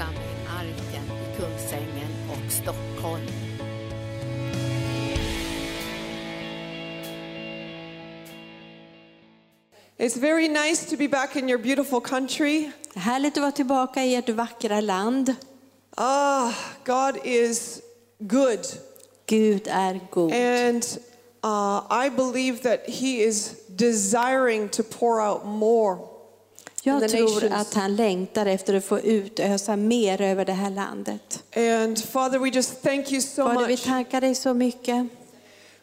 församling Arken i Kungsängen och Stockholm. It's very nice to be back in your beautiful country. Härligt att vara tillbaka i ert vackra land. Ah, God is good. Gud är god. And uh, I believe that He is desiring to pour out more. Jag tror att han längtar efter att få utösa mer över det här landet. And Father, we just thank you so Fader, vi tackar dig så mycket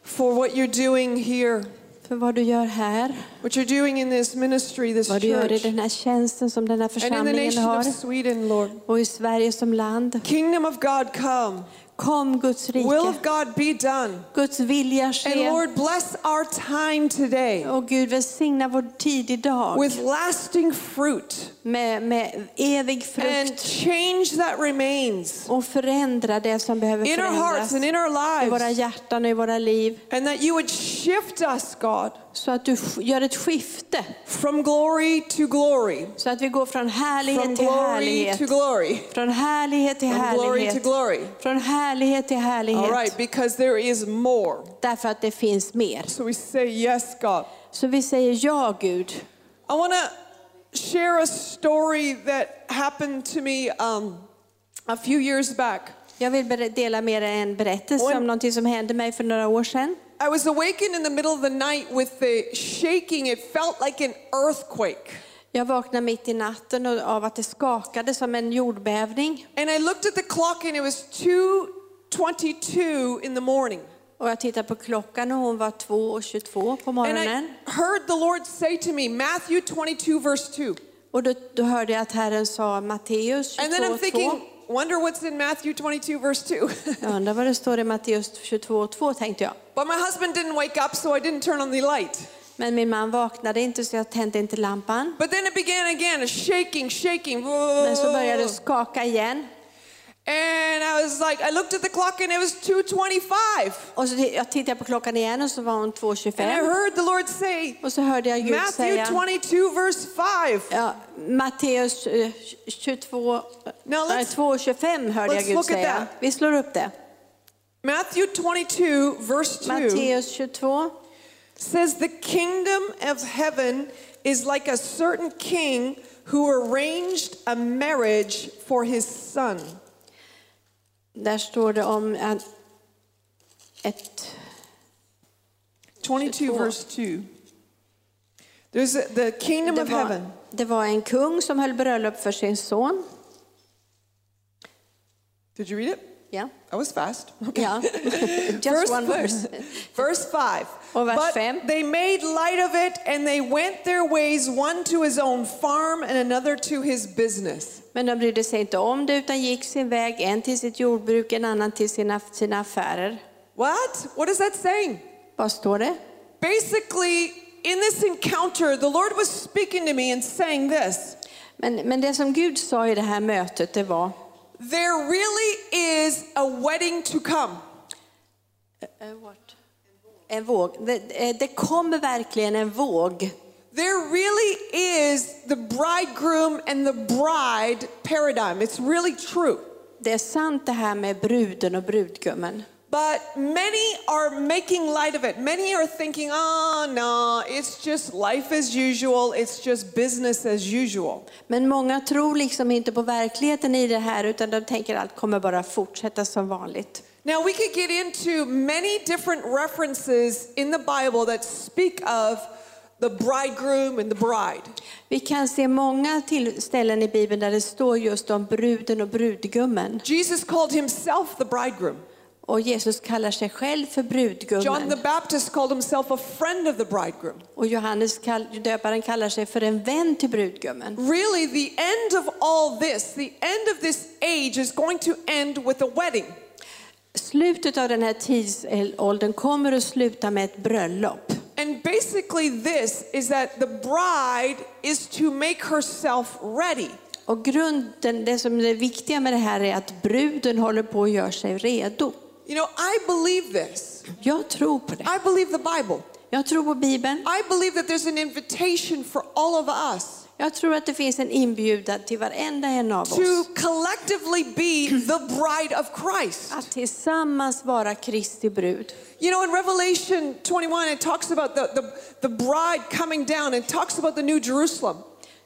for what you're doing here, för vad du gör här, what you're doing in this ministry, this vad du gör i den här tjänsten som den här and in the församlingen nation har of Sweden, Lord. och i Sverige som land. Kingdom of God come. Kom Guds Will rike, of God be done. Guds vilja And ske. Lord, bless our time today Och Gud välsigna vår tid idag with lasting fruit med, med evig and frukt change that remains och förändra det som behöver in our hearts förändras and in our i våra lives. hjärtan och i våra liv. And that you would shift us, God, Så att du gör ett skifte. from glory to glory, Så att vi går från härlighet from till glory härlighet. to glory, Från härlighet till from glory to härlighet. glory. Från härlighet till All härlighet. right, because there is more. Därför att det finns mer. So we say, Yes, God. Så vi säger ja Gud. I want to share a story that happened to me um, a few years back. Jag vill dela med er en berättelse om någonting som hände mig för några år sedan. I was awakened in the middle of the night with the shaking. It felt like an earthquake. Jag vaknade mitt i natten av att det skakade som en jordbävning. And I looked at the clock and it was 2:22 in the morning. Och jag tittade på klockan och hon var 2.22 på And morgonen. I heard the Lord say to me, Matthew 22 verse 2. Och då, då hörde jag att Herren sa Matteus And then I'm 22.2. wonder what's in Matthew 22 verse 2. Jag undrar vad det står i Matteus 22.2 tänkte jag. but my husband didn't wake up so I didn't turn on the light. Men min man vaknade inte så jag tände inte lampan. But then it began again, shaking, shaking. Men så började det skaka igen. And I was like, I looked at the clock and it was 2:25. Och så jag tittade på klockan igen och så var hon And I heard the Lord say, Och så hörde jag Gud Matthew säga, 22 verse 5. ja, Matteus eh, 22, Now nej, let's 2.25 hörde jag let's Gud look at säga. that. Vi slår upp det. Matthew 22 verse 2 Matteus 22. says the kingdom of heaven is like a certain king who arranged a marriage for his son. Där står det om en, ett 22 22. verse 2. There's a, the kingdom of heaven. det var en kung som höll bröllop för sin son. Did you read it? Yeah. I was fast. Yeah. Just one verse. Verse 5. Och vers But they made light of it and they went their ways, one to his own farm and another to his business. Men de brydde sig inte om det utan gick sin väg, en till sitt jordbruk, en annan till sina, sina affärer. What? What is that saying? Vad står det? Basically, in this encounter, the Lord was speaking to me and saying this Men, men det som Gud sa i det här mötet, det var There really is a wedding to come. en våg. Det, eh, det kommer verkligen en våg. There really is the bridegroom and the bride paradigm. It's really true. Det är sant det här med bruden och brudgummen. But many are making light of it. Many are thinking, oh, no, it's just life as usual. It's just business as usual. Men många tror liksom inte på verkligheten i det här utan de tänker allt kommer bara fortsätta som vanligt. Now, we could get into many different references in the Bible that speak of the bridegroom and the bride. Vi kan se många till ställen i Bibeln där det står just om bruden och brudgummen. Jesus called himself the bridegroom. Och Jesus kallar sig själv för John brudgummen. the Baptist called himself a friend of the bridegroom. Och Johannes döparen kallar sig för en vän till brudgummen. Really, the end of all this, the end of this age is going to end with a wedding. Slutet av den här tidsåldern kommer att sluta med ett bröllop. And basically, this is that the bride is to make herself ready. Och grunden, det som är viktiga med det här är att bruden håller på att göra sig redo. You know, I believe this. Jag tror på det. I believe the Bible. Jag tror på Bibeln. I believe that there's an invitation for all of us Jag tror att det finns en inbjudan till varenda en av to oss. collectively be the bride of Christ. Att tillsammans vara Kristi brud. You know, in Revelation 21, it talks about the, the, the bride coming down and talks about the new Jerusalem.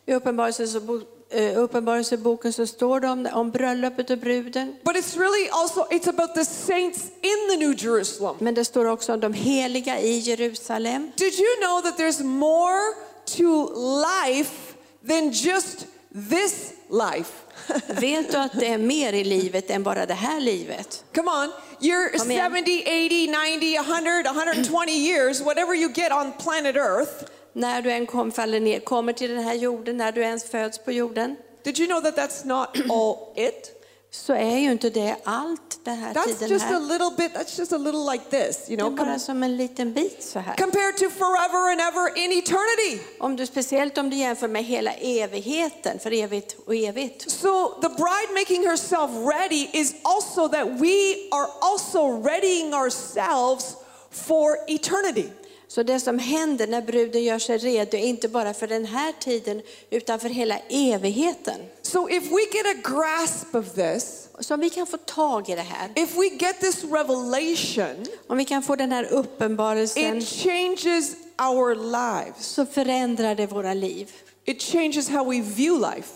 I eh, Uppenbarelseboken så står det om, om bröllopet och bruden. But it's really also, it's about the saints in the new Jerusalem. Men det står också om de heliga i Jerusalem. Did you know that there's more to life than just this life? Vet du att det är mer i livet än bara det här livet? Come on, you're 70, 80, 90, 100, 120 years, whatever you get on planet Earth. När du än kom, faller ner, kommer till den här jorden, när du ens föds på jorden, Did you know that that's not all it? Så är ju inte det allt den här That's tiden just a little bit, that's just a little like this, you Det är know, bara som en liten bit så här. compared to forever and ever in eternity. Om du, speciellt om du jämför med hela evigheten, för evigt och evigt. So the bride making herself ready is also that we are also readying ourselves for eternity. Så det som händer när bruden gör sig redo är inte bara för den här tiden, utan för hela evigheten. So if we get a grasp of this, Så om vi kan få tag i det här, if we get this revelation, om vi kan få den här uppenbarelsen, it changes our lives. så förändrar det våra liv. It changes how we view life.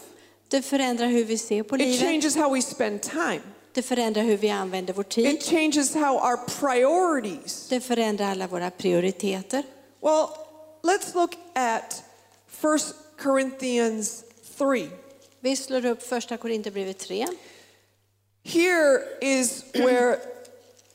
Det förändrar hur vi ser på It livet. changes how we spend time. Det förändrar hur vi använder vår It tid. changes how our priorities. Det förändrar alla våra prioriteter. Well, let's look at 1 Corinthians 3. Vi slår upp första Korinthierbrevet 3. Here is where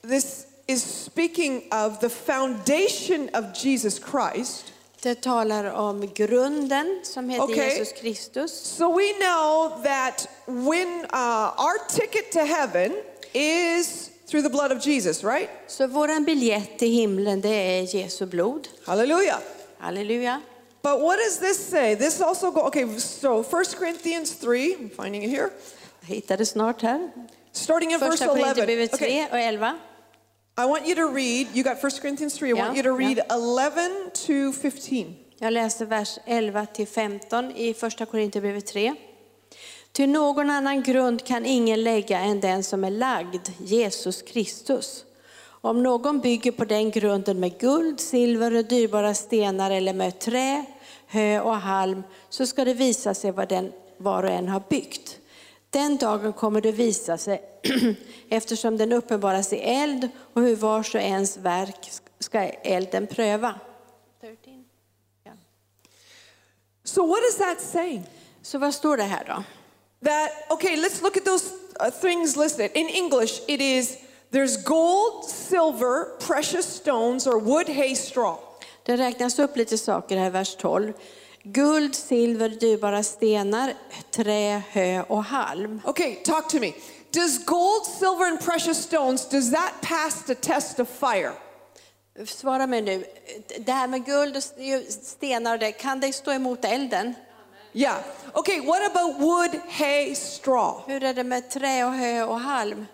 this is speaking of the foundation of Jesus Christ. Det talar om grunden som heter Okej. Jesus Kristus. So we know that when uh, our ticket to heaven is through the blood of Jesus, right? Så våran biljett till himlen det är Jesu blod. Hallelujah. Halleluja. But what does this say? This also go okay, so 1 Corinthians 3, I'm finding it here. Jag hittade snart här. Starting in verse Första 11. Korinthierbrevet Okay, och 11. I want you to read, you got 1 Corinthians 3, I want you to read yeah. 11 to 15. Jag läser vers 11 till 15 i första Korinthierbrevet 3. Till någon annan grund kan ingen lägga än den som är lagd, Jesus Kristus. Om någon bygger på den grunden med guld, silver och dyrbara stenar eller med trä, hö och halm så ska det visa sig vad den var och en har byggt. Den dagen kommer det visa sig eftersom den uppenbaras i eld och hur vars och ens verk ska elden pröva. 13. Ja. So what is that saying? Så vad står det här då? That, okay, let's look at those uh, things listed. In English, it is there's gold, silver, precious stones, or wood, hay, straw. Det räknas upp lite saker här i vers 12. Guld, silver, dyrbara stenar, trä, hö och halm. Okay, talk to me. Does gold, silver, and precious stones, does that pass the test of fire? Svara mig nu, det här med guld och stenar, kan det stå emot elden? Yeah. Okay, what about wood, hay, straw? Hur är det med trä och hö och halm?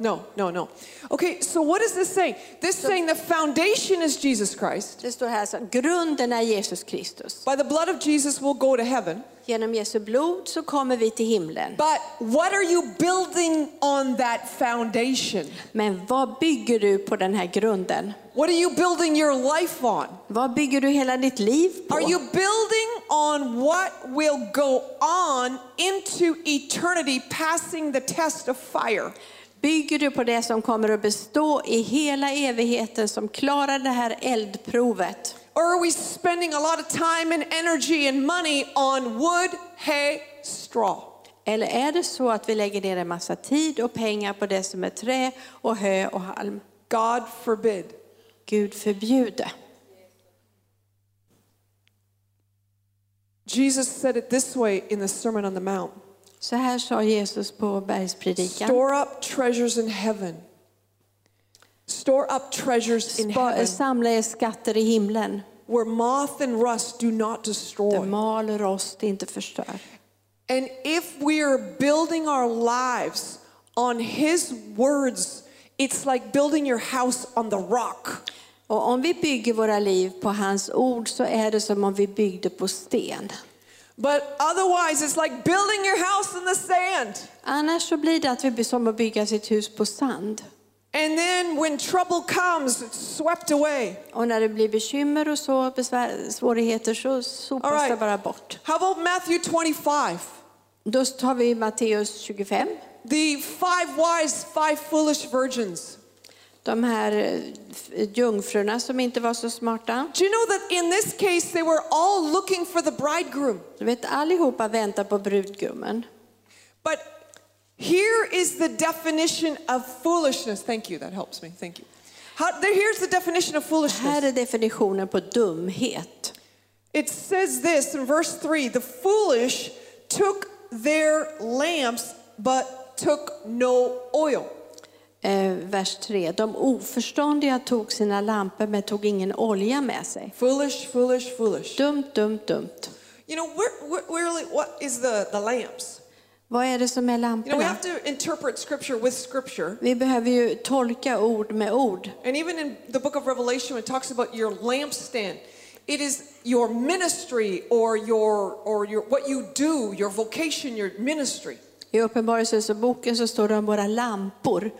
No, no, no. Okay, so what is this saying? This saying the foundation is Jesus Christ. Det står här så grunden är Jesus Kristus. By the blood of Jesus, we'll go to heaven. Genom Jesu blod så kommer vi till himlen. But what are you building on that foundation? Men vad bygger du på den här grunden? What are you building your life on? Vad bygger du hela ditt liv på? Are you building on what will go on into eternity, passing the test of fire? Bygger du på det som kommer att bestå i hela evigheten som klarar det här eldprovet? Or are we spending a lot of time and energy and money on wood, hay, straw? Eller är det så att vi lägger ner en massa tid och pengar på det som är trä och hö och halm? God forbid. Gud förbjude. Jesus said it this way in the Sermon on the Mount Så här sa Jesus på bergspredikan. Store up treasures in heaven. Store up treasures in heaven Samla er skatter i himlen. where moth and rust do not Där destroy. mal och rost inte förstör. And if we are building our lives on His words, it's like building your house on the rock. Och om vi bygger våra liv på hans ord så är det som om vi byggde på sten. But otherwise, it's like building your house in the sand. Annars så blir det att vi som att bygga sitt hus på sand. And then when trouble comes, it's swept away. Och när det blir bekymmer och så, besvär, svårigheter så sopas right. det bara bort. How about Matthew 25? Då tar vi Matteus 25. The five wise, five foolish virgins. De här eh, jungfrurna som inte var så smarta. Do you know that in this case they were all looking for the bridegroom? Du vet allihopa väntar på brudgummen. But here is the definition of foolishness. Thank you, that helps me. Thank you. How, there, here's the definition of Här foolishness. är definitionen på dumhet. It says this in verse 3 The foolish took their lamps but took no oil. Eh, vers 3. De oförståndiga tog sina lampor men tog ingen olja med sig. Foolish, foolish, foolish. Dumt, dumt, dumt. You know, where, where, what is the, the lamps? Vad är det som är You know, we lamporna? have to interpret scripture with scripture. Vi behöver ju tolka ord med ord. And even in the book of Revelation, it talks about your lampstand. It is your ministry or your or your what you do, your vocation, your ministry. I Uppenbarelseboken så står det om våra lampor.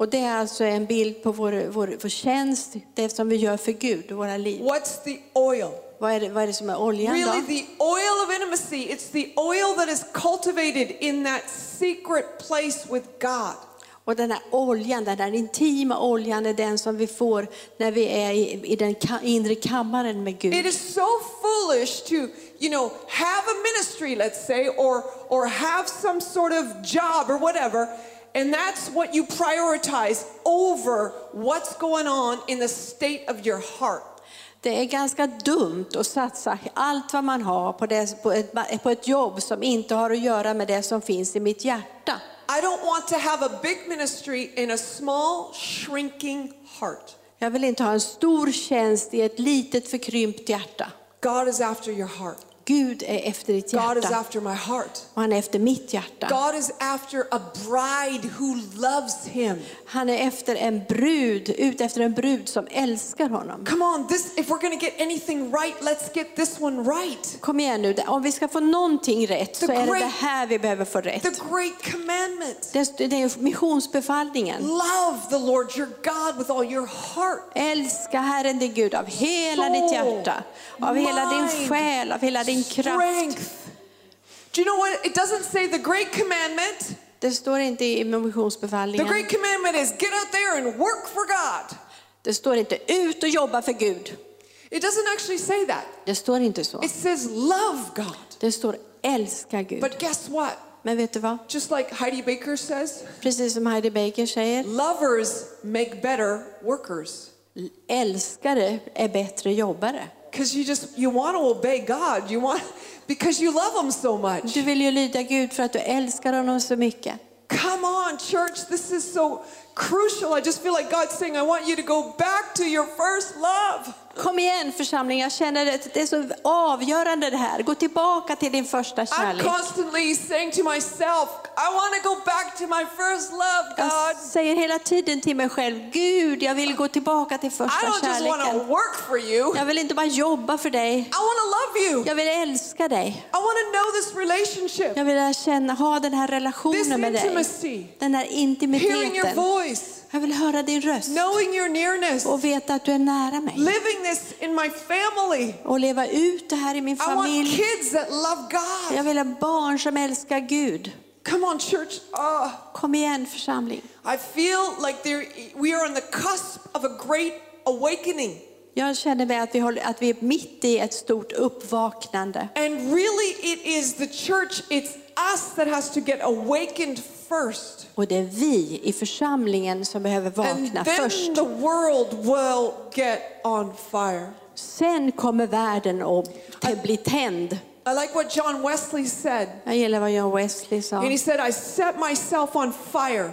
Och det är alltså en bild på vår, vår, vår tjänst, det som vi gör för Gud, våra liv. What's the oil? Vad är det, vad är det som är oljan Really, då? the oil of intimacy. It's the oil that is cultivated in that secret place with God. Och den här oljan, den här intima oljan är den som vi får när vi är i, i den ka, inre kammaren med It Gud. is so foolish to, you know, have a ministry, let's say, or or have some sort of job or whatever, and that's what you prioritize over what's going on in the state of your heart. Det är ganska dumt att satsa allt vad man har på, det, på, ett, på ett jobb som inte har att göra med det som finns i mitt hjärta. I don't want to have a big ministry in a small, shrinking heart. Jag vill inte ha en stor tjänst i ett litet förkrympt hjärta. God is after your heart. Gud är efter ditt God is hjärta after my heart. och han är efter mitt hjärta. God is after a bride who loves him. Han är efter en brud, ute efter en brud som älskar honom. Come on, this if we're going to get anything right, let's get this one right. Kom igen nu, om vi ska få någonting rätt så The är det great- det här vi behöver få rätt. The great commandment. Det det är missionsbefallningen. Love the Lord your God with all your heart. Älska Herren din Gud av hela Soul, ditt hjärta, av hela din mind, själ, av hela din kraft. Strength. Do you know what? It doesn't say the great commandment. Det står inte i The missionsbefallningen. great commandment is get out there and work for God. Det står inte ut och jobba för Gud. It doesn't actually say that. Det står inte så. It says love God. Det står älska Gud. But guess what? Men vet du vad? Just like Heidi Baker says, Precis som Heidi Baker säger, lovers make better workers. älskare är bättre jobbare. Because you just you want to obey God. You want because you love him so much. Du vill ju lyda Gud för att du älskar honom så mycket. Come on, church. This is so crucial. I just feel like God's saying, I want you to go back to your first love. Kom igen församling, jag känner att det är så avgörande det här. Gå tillbaka till din första I'm kärlek. constantly saying to myself, I want to go back to my first love, Jag God. säger hela tiden till mig själv, Gud jag vill gå tillbaka till I första don't just want to kärleken. work for you. Jag vill inte bara jobba för dig, I want to love you. jag vill älska dig. I want to know this relationship, Jag vill känna, ha den här this relationen med dig. intimacy, Den här hearing your intimiteten. Voice, Jag vill höra din röst knowing your nearness, och veta att du är nära mig. living this in my family. Och leva ut det här i min I want familj. kids that love God. Jag vill ha barn som älskar Gud. Come on, church. Uh, Kom igen församling. I feel like there, we are on the cusp of a great awakening. Jag känner att vi, håller, att vi är mitt i ett stort uppvaknande. And really, it is the church, it's us that has to get awakened first. Och det är vi i församlingen som behöver And vakna then först. the world will get on fire. Sen kommer världen att bli tänd. I like what John Wesley said. Jag gillar vad John Wesley sa. And he said, I set myself on fire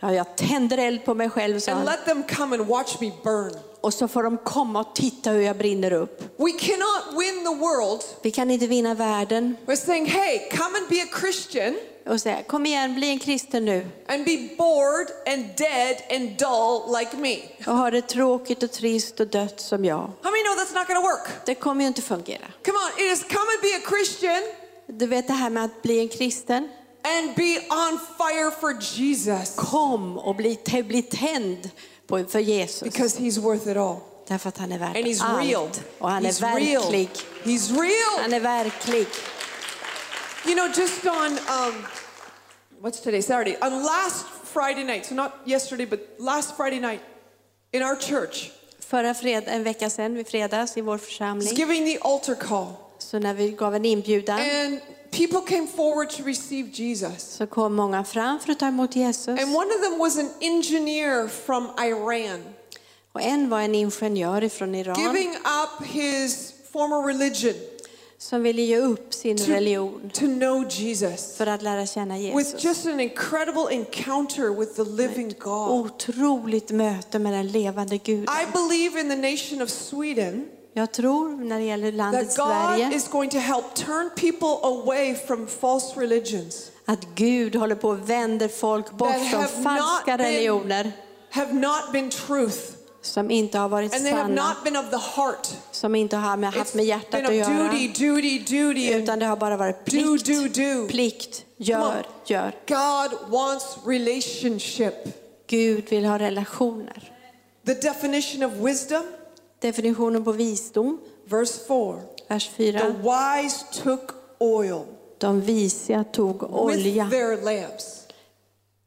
Ja, jag tänder eld på mig själv, sa and han. let them come and watch me burn. Och så får de komma och titta hur jag brinner upp. We cannot win the world Vi kan inte vinna världen by saying, hey, come and be a Christian och säga kom igen, bli en kristen nu. and be bored and dead and dull like me. Och ha det tråkigt och trist och dött som jag. How many know that's not to work? Det kommer ju inte fungera. Come on, it is come and be a Christian Du vet det här med att bli en kristen. and be on fire for Jesus Kom och bli, bli tänd på, för Jesus. because he's worth it all. Därför att han är värd real. allt. Och han He's är real. verklig. He's real. Han är verklig. You know, just on um, what's today? Saturday. On last Friday night, so not yesterday, but last Friday night in our church, Förra fred, en vecka sedan, i fredags, i vår församling, giving the altar call, så när vi gav en inbjudan and people came forward to receive Jesus. så kom många fram för att ta emot Jesus. And one of them was an engineer from Iran, Och en var en ingenjör från Iran giving up his former religion som ville ge upp sin to, religion to know Jesus. för att lära känna With Jesus. just an incredible encounter with the living God. Otroligt möte med den levande Guden. I believe in the nation of Sweden Jag tror när det gäller landet Sverige is going to help turn people away from false religions att Gud håller på och vänder folk bort från falska been, religioner have not been truth som inte har varit they sanna, the som inte har med, haft med hjärtat att göra. duty, duty, duty, Utan det har bara varit do, plikt, do, do. plikt, Come on. gör, gör. God wants relationship. Gud vill ha relationer. The definition of wisdom, Definitionen på visdom, verse 4. vers The 4. wise took oil De visiga tog olja with their lamps.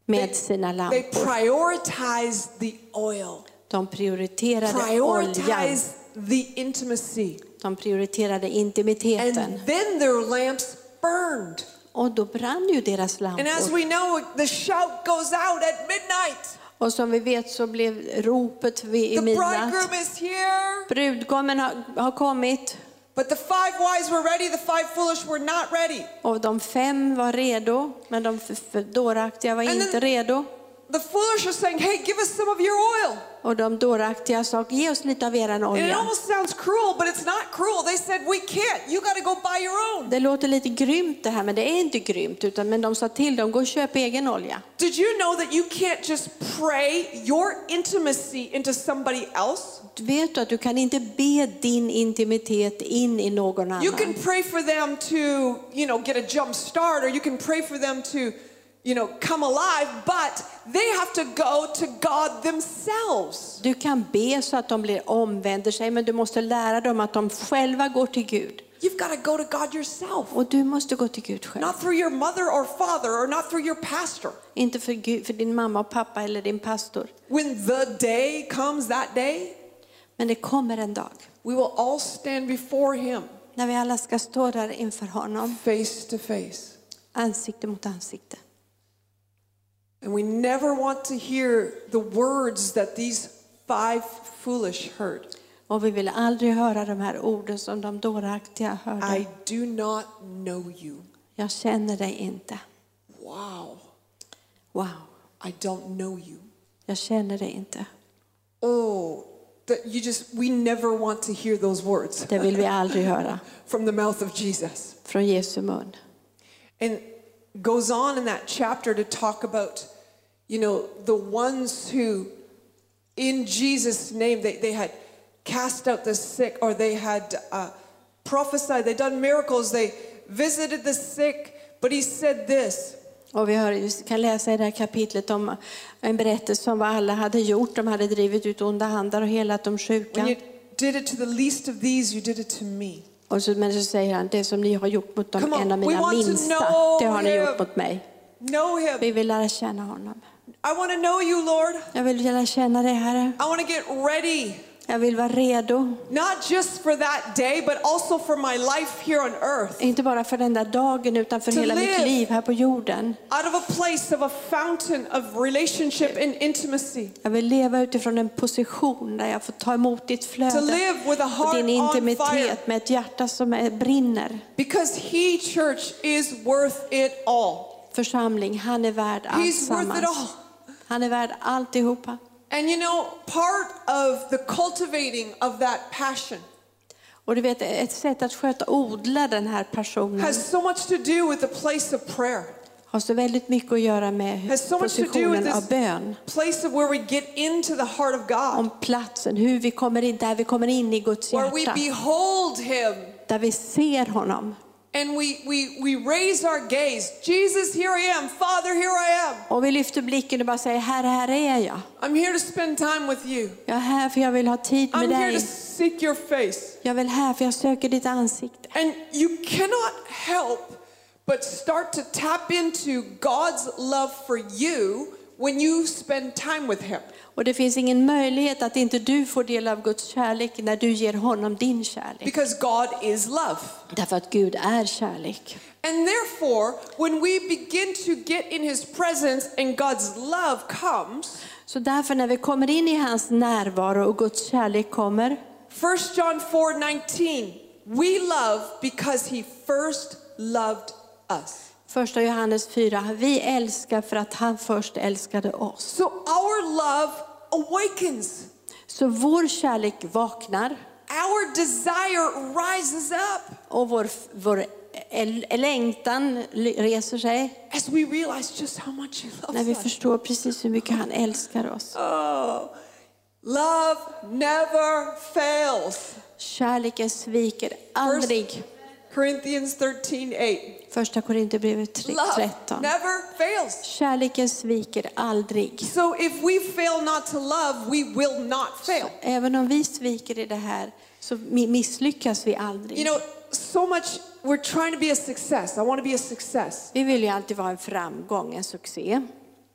med sina They lampor. prioritized the oil. De prioriterade oljan. The intimacy. De prioriterade And intimiteten. then their lamps burned. Och då brann ju deras And as lampor. we know, the shout goes out at midnight. Och som vi vet så blev ropet vid midnatt. bridegroom is here. Brudgommen har, har kommit But the five wise were ready, the five foolish were not ready. och de fem var redo, men de dåraktiga var And inte redo. The foolish are saying, Hey, give us some of your oil. Och de dåraktiga sa, ge oss lite av eran And it olja. almost sounds cruel, but it's not cruel. They said, We can't. You got to go buy your own. Det låter lite grymt det här, men det är inte grymt. Utan, men de sa till dem, gå och köp egen olja. Did you know that you can't just pray your intimacy into somebody else? Vet du att du kan inte be din intimitet in i någon You can annan. pray for them to, you know, get a jump start, or you can pray for them to, you know, come alive, but they have to go to God themselves. Du kan be så att de blir omvänder sig, men du måste lära dem att de själva går till Gud. You've got to go to God yourself, Och du måste gå till Gud själv. not through your mother or father, or not through your pastor. Inte för, Gud, för din mamma och pappa eller din pastor. When the day comes, that day, Men det kommer en dag we will all stand before Him när vi alla ska stå där inför honom, face to face. ansikte mot ansikte. And we never want to hear the words that these five foolish heard. Och vi vill aldrig höra de här orden som de dåraktiga hörde. I do not know you. Jag känner dig inte. Wow. Wow, I don't know you. jag känner dig inte. Oh, that you just, we never want to hear those words Det vill vi aldrig höra from the mouth of Jesus. från Jesu mun. And goes on in that chapter to talk about, you know, the ones who, in Jesus' name, they, they had cast out the sick or they had uh, prophesied, they done miracles, they visited the sick. But he said this Och vi hör, kan läsa i det här kapitlet om en berättelse om vad alla hade gjort. De hade drivit ut onda andar och helat de When sjuka. you did it to the least of these, you did it to me. Och så, men så säger han, det som ni har gjort mot dem, on, en av mina minsta, det har ni gjort mot mig. Vi vill lära känna honom. I want to know you, Lord. Jag vill lära känna dig, Herre. I want to get ready, Jag vill vara redo. not just for that day, but also for my life here on earth. Inte bara för den där dagen, utan för To hela mitt liv här på jorden. Out of a place of a fountain of relationship and intimacy. Jag vill leva utifrån en position där jag får ta emot ditt To flöde. live with a heart din intimitet med ett hjärta som är, brinner. Because He, church, is worth it all. Församling, han är värd He's worth it all. Han är värd alltihopa. And you know, part of the cultivating of that passion Och du vet, ett sätt att sköta, odla den här passionen has so much to do with the place of prayer. har så väldigt mycket att göra med so positionen av bön. place of where we get into the heart of God, Om platsen, hur vi kommer in, där vi kommer in i Guds where we hjärta. behold Him Där vi ser honom. And we, we, we raise our gaze. Jesus, here I am. Father, here I am. Och vi lyfter blicken och bara säger, Herre, här är jag. I'm here to spend time with you. Jag är här för jag vill ha tid med I'm here to seek your face. Jag vill här för jag söker ditt ansikte. And you cannot help but start to tap into God's love for you when you spend time with Him. Och det finns ingen möjlighet att inte du får del av Guds kärlek när du ger honom din kärlek. Because God is love. Därför att Gud är kärlek. And therefore, when we begin to get in His presence and God's love comes, Så därför när vi kommer in i hans närvaro och Guds kärlek kommer, 1 John 4 19, we love because He first loved us. första Johannes 4, vi älskar för att han först älskade oss. So our love awakens, Så vår kärlek vaknar our desire rises up. och vår, vår längtan reser sig as we realize just how much He när vi loves us. förstår precis hur mycket han älskar oss. Oh, love never fails. Kärleken sviker aldrig. Corinthians 13 8. Första Korinthierbrevet tre- Love 13. never fails. Kärleken sviker aldrig. So if we fail not to love, we will not fail. Även om vi sviker i det här så mi- misslyckas vi You aldrig. know, so much we're trying to be a success. I want to be a success. Vi vill ju alltid vara en framgång, en succé.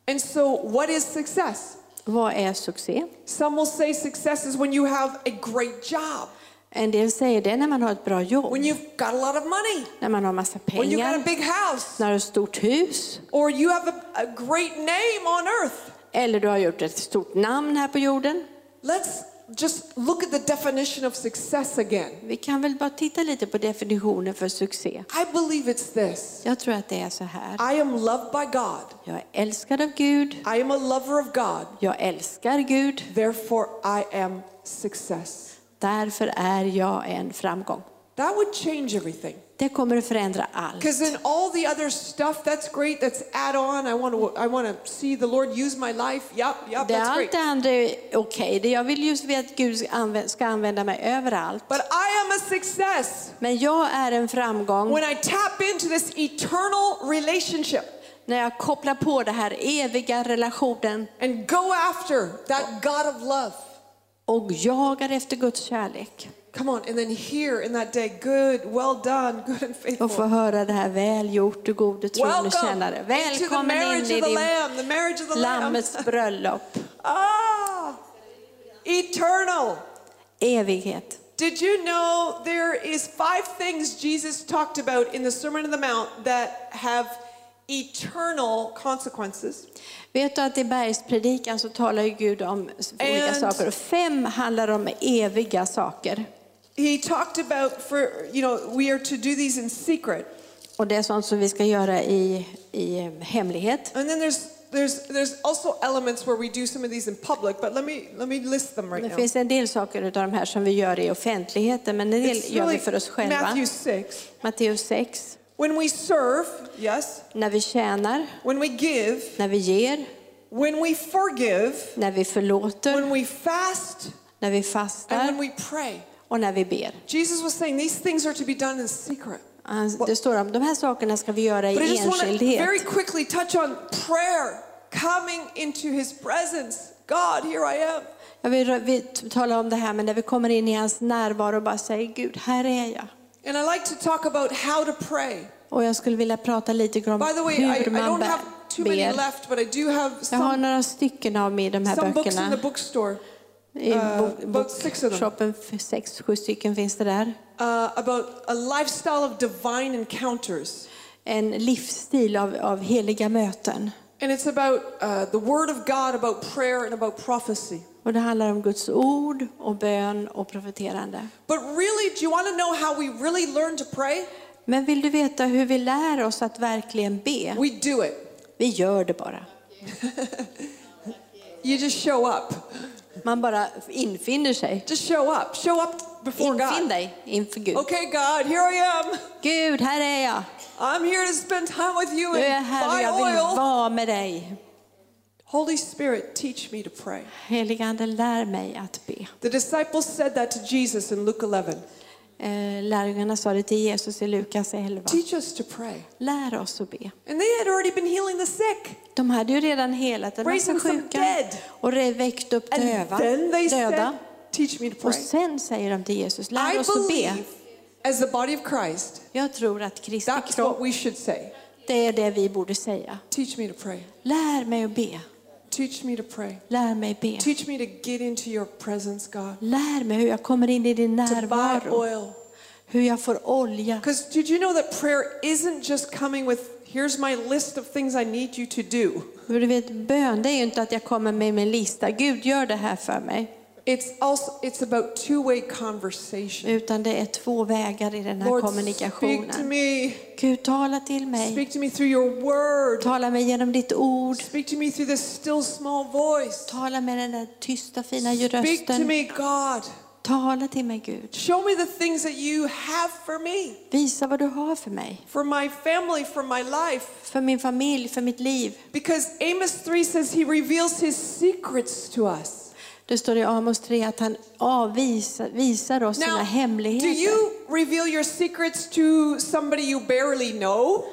And so, what is success? Vad är succé? Some will say success is when you have a great job, En del säger det när man har ett bra jobb, when you've got a lot of money, när man har massa when you got a pengar, big house, när du har ett stort hus, or you have a, a great name on earth. eller du har gjort ett stort namn här på jorden. Let's just look at the definition of success again. Vi kan väl bara titta lite på definitionen för succé. I believe it's this Jag tror att det är så här. I am loved by God, Jag är älskad av Gud, I am a lover of God, jag älskar Gud, therefore I am success. Därför är jag en framgång. That would change everything. Det kommer att förändra allt. Because in all the other stuff, that's great, that's add on. I want to, I want to see the Lord use my life. Yup, yup, Det that's allt great. det andra är okej. Det Jag vill just att Gud ska använda, ska använda mig överallt. But I am a success Men jag är en framgång when I tap into this eternal relationship när jag kopplar på den här eviga relationen and go after that God of love. Och jagar efter Guds kärlek. Come on, and then hear in that day, good, well done, good and Och få faithful. höra det här väl gjort och gode tjänare. Välkommen in i din Lamb, the marriage of the Lamb. Lammets bröllop. Ah, eternal. Evighet. Did you know there is five things Jesus talked about in the Sermon on the Mount that have eternal consequences? Vet du att i bergspredikan så talar Gud om olika And- saker. Och fem handlar om eviga saker. He talked about for you know we are to do these in secret, Och det är sånt som vi ska göra i, i hemlighet. and then there's there's there's also elements where we do some of these in public. But let me let me list them right Det now. finns en del saker av de här som vi gör i offentligheten, men en del gör vi för oss själva. Matthew six. Matteus 6. When we serve, yes. När vi tjänar, When we give, när vi ger, when we forgive, när vi förlåter, when we fast, när vi and when fastar we pray. och när vi ber. Jesus was saying these things are to be done in secret. Han- Det står om de här sakerna ska vi göra I to very enskildhet. quickly touch on prayer, coming into his presence. God, here I am. Jag vill, vi talar om det här, men när vi kommer in i hans närvaro och bara säger Gud, här är jag. And I like to talk about how to pray. Och jag skulle vilja prata lite om the way, I, I hur man don't bär- have too many ber. left, but I do have Jag har some, några stycken av mig i de här some books in the böckerna. bookstore I uh, bokshoppen, sex, sju stycken finns det där. uh, about a lifestyle of divine encounters. En livsstil av, av heliga möten. And it's about uh, the Word of God, about prayer, and about prophecy. Och det handlar om Guds ord och bön och profeterande. But really, do you want to know how we really learn to pray? Men vill du veta hur vi lär oss att verkligen be? We do it. Vi gör det bara. You just show up. Man bara infinner sig. Just show up. Show up before Infinn God. dig inför Gud. Okay, God, here I am. Gud, här är jag. I'm here to spend time with you är jag and här och jag vill vara med dig. Holy Spirit, teach me to pray. Helige Ande, lär mig att be. The disciples said that to Jesus in Luke 11. Eh, Lärjungarna sa det till Jesus i Lukas 11. Teach us to pray. Lär oss att be. And they had already been healing the sick. De hade ju redan helat en massa sjuka dead. och väckt upp And döva, döda. Teach me to Och pray. sen säger de till Jesus, lär I oss att be. as the body of Christ, Jag tror att Kristi that's what kropp, we should say. det är det vi borde säga. Teach me to pray. Lär mig att be. Teach me to pray. Lär mig be. Teach me to get into your presence, God. Lär mig hur jag kommer in i din To buy närvaro. oil. Hur jag får olja. Because did you know that prayer isn't just coming with, here's my list of things I need you to do. För du vet, bön det är ju inte att jag kommer med min lista. Gud gör det här för mig. It's also it's about two-way conversation. Utan det är två vägar i den här Lord, speak to kommunikationen. me. Gud, tala till mig. Speak to me through your word. Tala mig genom ditt ord. Speak to me through this still small voice. Tala med den där tysta fina Speak to rösten. me, God. Tala till mig Gud. Show me the things that you have for me, Visa vad du har för mig. for my family, for my life. För min familj, för mitt liv. Because Amos 3 says he reveals his secrets to us. Det står i Amos 3 att han avvisar, visar oss sina Now, do hemligheter. you reveal your secrets to somebody you barely know?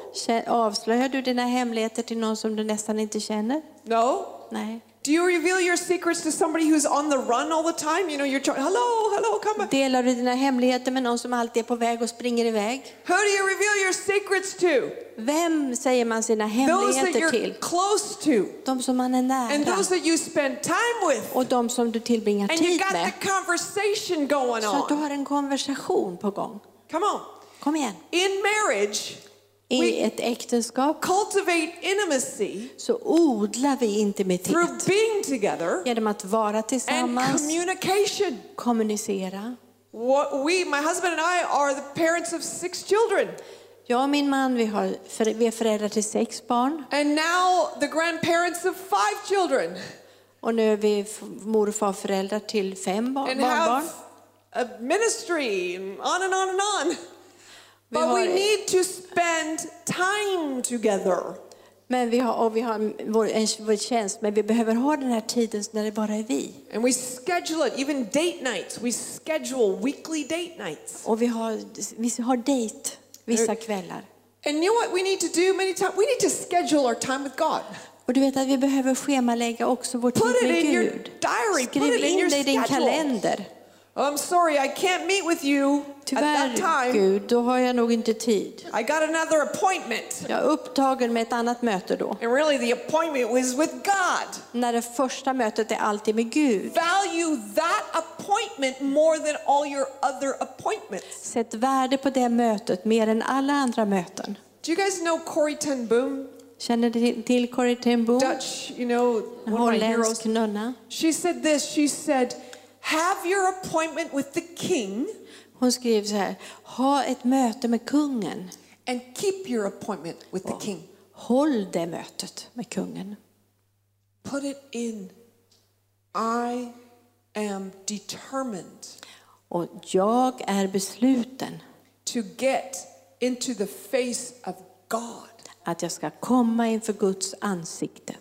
Avslöjar du dina hemligheter till någon som du nästan inte känner? No. Nej. Do you reveal your secrets to somebody who's on the run all the time? You know, you're trying, hello, hello, come back. Delar du dina hemligheter med någon som alltid är på väg och springer iväg? Who do you reveal your secrets to? Vem säger man sina Those that hemligheter you're till? close to, De som man är nära. and those that you spend time with. och de som du tillbringar And you got med. the conversation going on. Så att du har en konversation på gång. Come on. Kom igen. In marriage, I ett äktenskap cultivate intimacy så odlar vi intimitet through being together genom att vara and tillsammans, communication. kommunicera. What we, my husband and I, are the parents of six children. Jag och min man vi, har, vi är föräldrar till sex barn And now the grandparents of five children. och nu är vi mor och farföräldrar till fem bar- And barnbarn. have a ministry, and on and on and on. Vi But we need to spend time together. Men vi har, och vi har vår, en, vår tjänst, men vi behöver ha den här tiden när det bara är vi. And we schedule it, even date nights. We schedule weekly date nights. Och vi har, vi har dejt vissa kvällar. And you know what we need to do many times? We need to schedule our time with God. Och du vet att vi behöver schemalägga också vår tid Put it med Gud. diary, put Skriv it in in your det i din kalender. Oh, I'm sorry, I can't meet with you at that Tyvärr, time. Gud, då har jag nog inte tid. I got another appointment. Jag är upptagen med ett annat möte då. And really, the appointment was with God. När det första mötet är alltid med Gud. Value that appointment more than all your other appointments. Sätt värde på det mötet mer än alla andra möten. Do you guys know Corrie ten Boom? Känner du till- Corrie ten Boom? Dutch, you know, En one of my heroes. holländsk nunna. She said this. She said, "Have your appointment with the king Hon skrev så här. Ha ett möte med kungen. and keep your appointment with the king. Håll det mötet med kungen. Put it in. I am determined Och jag är besluten to get into the face of God. att jag ska komma inför Guds ansikte.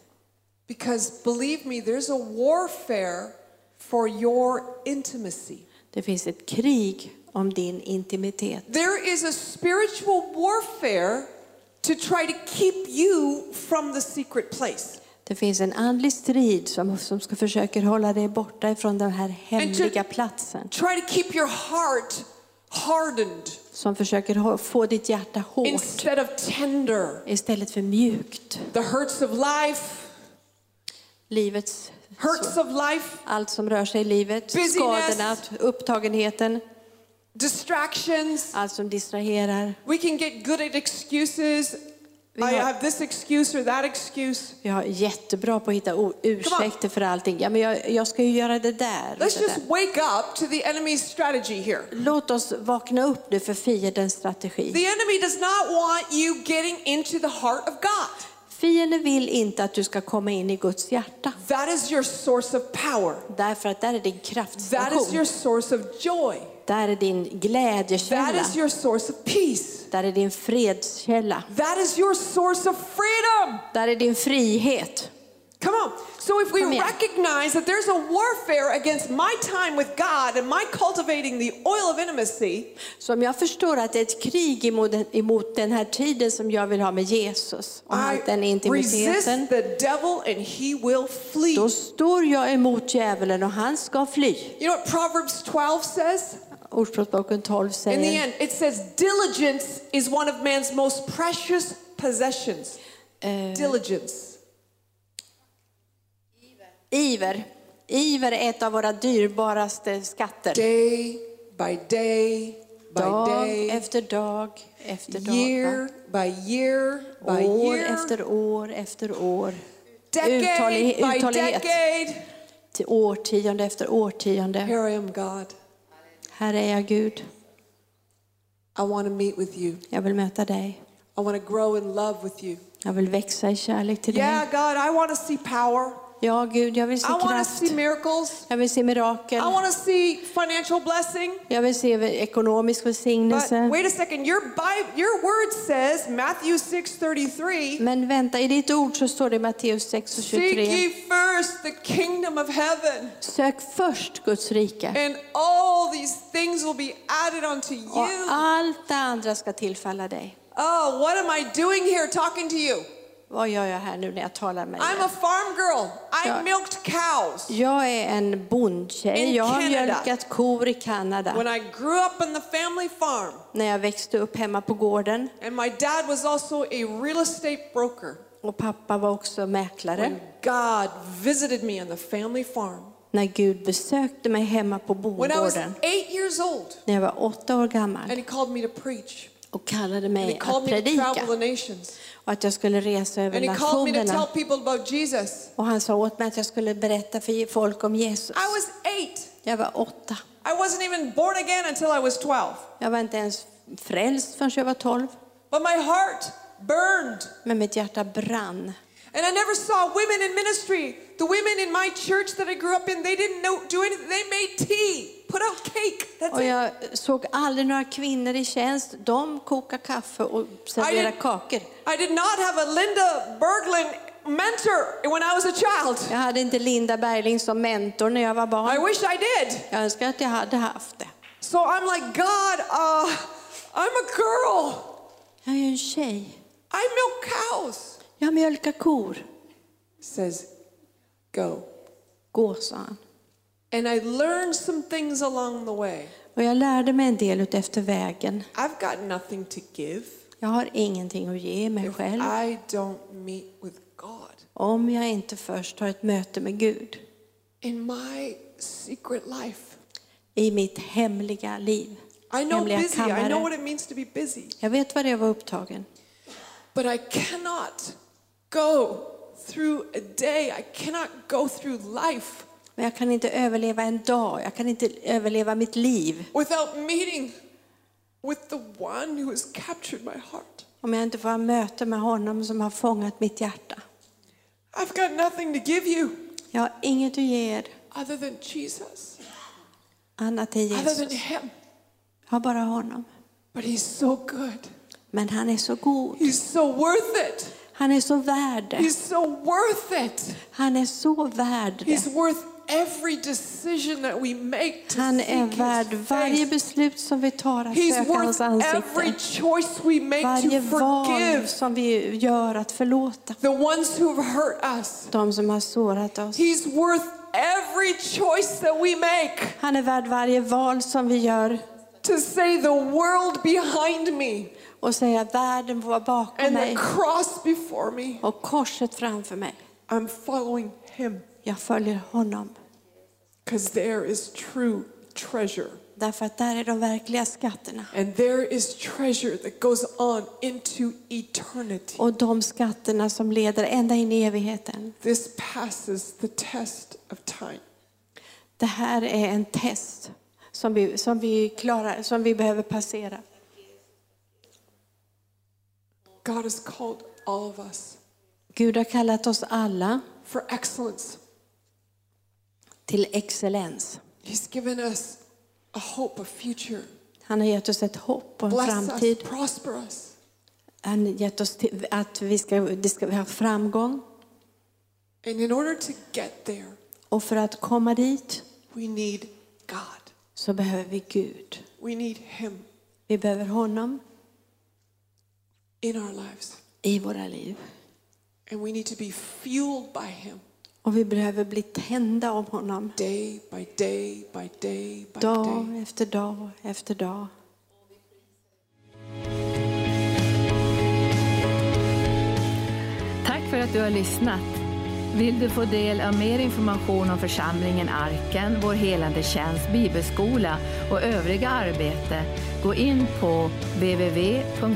Because believe me, there's a warfare for your intimacy. Det finns ett krig om din intimitet. There is a spiritual warfare to try to keep you from the secret place. Det finns en andlig strid som, som ska försöka hålla dig borta ifrån den här hemliga platsen. Try to keep your heart hardened Som försöker få ditt hjärta hårt instead of tender. istället för mjukt. The hurts of life, Livets, hurts of life, allt som rör sig i livet, skadorna, upptagenheten, distractions. allt som distraherar. We can get good at excuses. I har- have this excuse or that excuse. Vi har jättebra på att hitta ursäkter för allting. Ja, men jag, jag ska ju göra det där. Let's det just där. wake up to the enemy's strategy here. Låt oss vakna upp nu för fiendens strategi. The enemy does not want you getting into the heart of God. Fienden vill inte att du ska komma in i Guds hjärta. That is your source of power. Därför att där är din That is kraftstation. your source of joy. Där är din That glädjekälla. is your source of peace. Där är din fredskälla. That is your source of freedom. Där är din frihet. Come on. So if we recognize that there's a warfare against my time with God and my cultivating the oil of intimacy, Så om jag förstår att det är ett krig emot emot den här tiden som jag vill ha med Jesus och I den resist intimiteten. the devil and he will flee. Då står jag emot djävulen och han ska fly. You know what Proverbs 12 says? Ordspråksboken 12 säger. In the end, it says diligence is one of man's most precious possessions. eh, Diligence. Iver. Iver är ett av våra dyrbaraste skatter. Day by day by Dag day, efter dag efter dag. year by year by År year, efter år efter år. decade Uthållig- by uthållighet. decade. Till årtionde efter årtionde. Here I am, God. Här är jag Gud. I want to meet with you. Jag vill möta dig. I want to grow in love with you. Jag vill växa i kärlek till Yeah, dig. God, I want to see power. Ja, Gud, jag vill se I want to kraft. see miracles. Jag vill se mirakel. I want to see financial blessing. Jag vill se ekonomisk But välsignelse. wait a second, your Bible, your word says, Matthew 6:33, Men vänta, i ditt ord så står det Matteus 6 och seek 23. ye first the kingdom of heaven, Sök först Guds rike. and all these things will be added unto Och you. allt det andra ska tillfalla dig. Oh, what am I doing here talking to you? Vad gör jag här nu när jag talar med I'm a farm girl. I Ja. milked cows. Jag är en bondtjej. Jag har Canada. mjölkat kor i Kanada. When I grew up in the family farm, När jag växte upp hemma på gården. and my dad was also a real estate broker. Och pappa var också mäklare. When God visited me on the family farm, När Gud besökte mig hemma på when I was bondgården. eight years old, När jag var åtta år gammal. and He called me to preach, Och kallade mig att predika. Och att jag skulle resa över nationerna. Och han sa åt mig att jag skulle berätta för folk om Jesus. Jag var åtta. I wasn't even born again until I was 12. Jag var inte ens frälst förrän jag var tolv. Men mitt hjärta brann. And I never saw women in ministry. The women in my church that I grew up in, they didn't know, do anything. They made tea, put out cake. That's Och it. jag såg aldrig några kvinnor i tjänst. De kokade kaffe och serverade did- kakor. I did not have a Linda Berglund mentor when I was a child. Jag hade inte Linda Bergling som mentor när jag var I barn. wish I did. Jag önskar att jag hade haft det. So I'm like, God, uh, I'm a girl. Jag är en tjej. I milk cows. Jag mjölkar kor. Says, go. Gå, sa han. And I learned some things along the way. Och jag lärde mig en del ut efter vägen. I've got nothing to give Jag har ingenting att ge mig if själv I don't meet with God. om jag inte först har ett möte med Gud In my secret life, i mitt hemliga liv. I know Hemliga busy. I know kammare. what it means to be busy. Jag vet vad det var upptagen. But I cannot go through a day. I cannot go through life Men jag kan inte överleva en dag. Jag kan inte överleva mitt liv without meeting with the one who has captured my heart. om jag inte får ha möte med honom som har fångat mitt hjärta. I've got nothing to give you Jag har inget att ge er other than Jesus, annat än other than Jesus. Him. Jag har bara honom. But He's so good. Men han är så god. He's so worth it. Han är så värd det. He's so worth it. Han är så värd det. He's worth every decision that we make to Han är värd varje beslut som vi tar att He's söka hans worth every ansikte. choice we make Varje to val som vi gör att förlåta. the ones who have hurt us. De som har sårat oss. He's worth every choice that we make Han är värd varje val som vi gör to say the world behind me och säga världen var bakom and the mig cross before me. och korset framför mig. I'm following Him Jag följer honom. Because there is true treasure. Därför att där är de verkliga skatterna. And there is treasure that goes on into eternity. Och de skatterna som leder ända in i evigheten. This passes the test of time. Det här är en test som vi, som vi, klarar, som vi behöver passera. God has called all of us Gud har kallat oss alla for excellence. Till excellens. He's given us a hope, a future. Han har gett oss ett hopp och en Bless framtid. us, prosper us. Han har gett oss till, att vi ska, det ska ha framgång. And in order to get there, Och för att komma dit we need God. så behöver vi Gud. We need Him Vi behöver honom in our lives. i våra liv. And we need to be fueled by Him Och vi behöver bli tända av honom. day by day by day by Dag day. efter dag efter dag. Tack för att du har lyssnat. Vill du få del av mer information om församlingen Arken, vår helande tjänst, bibelskola och övriga arbete, gå in på www.arken.org.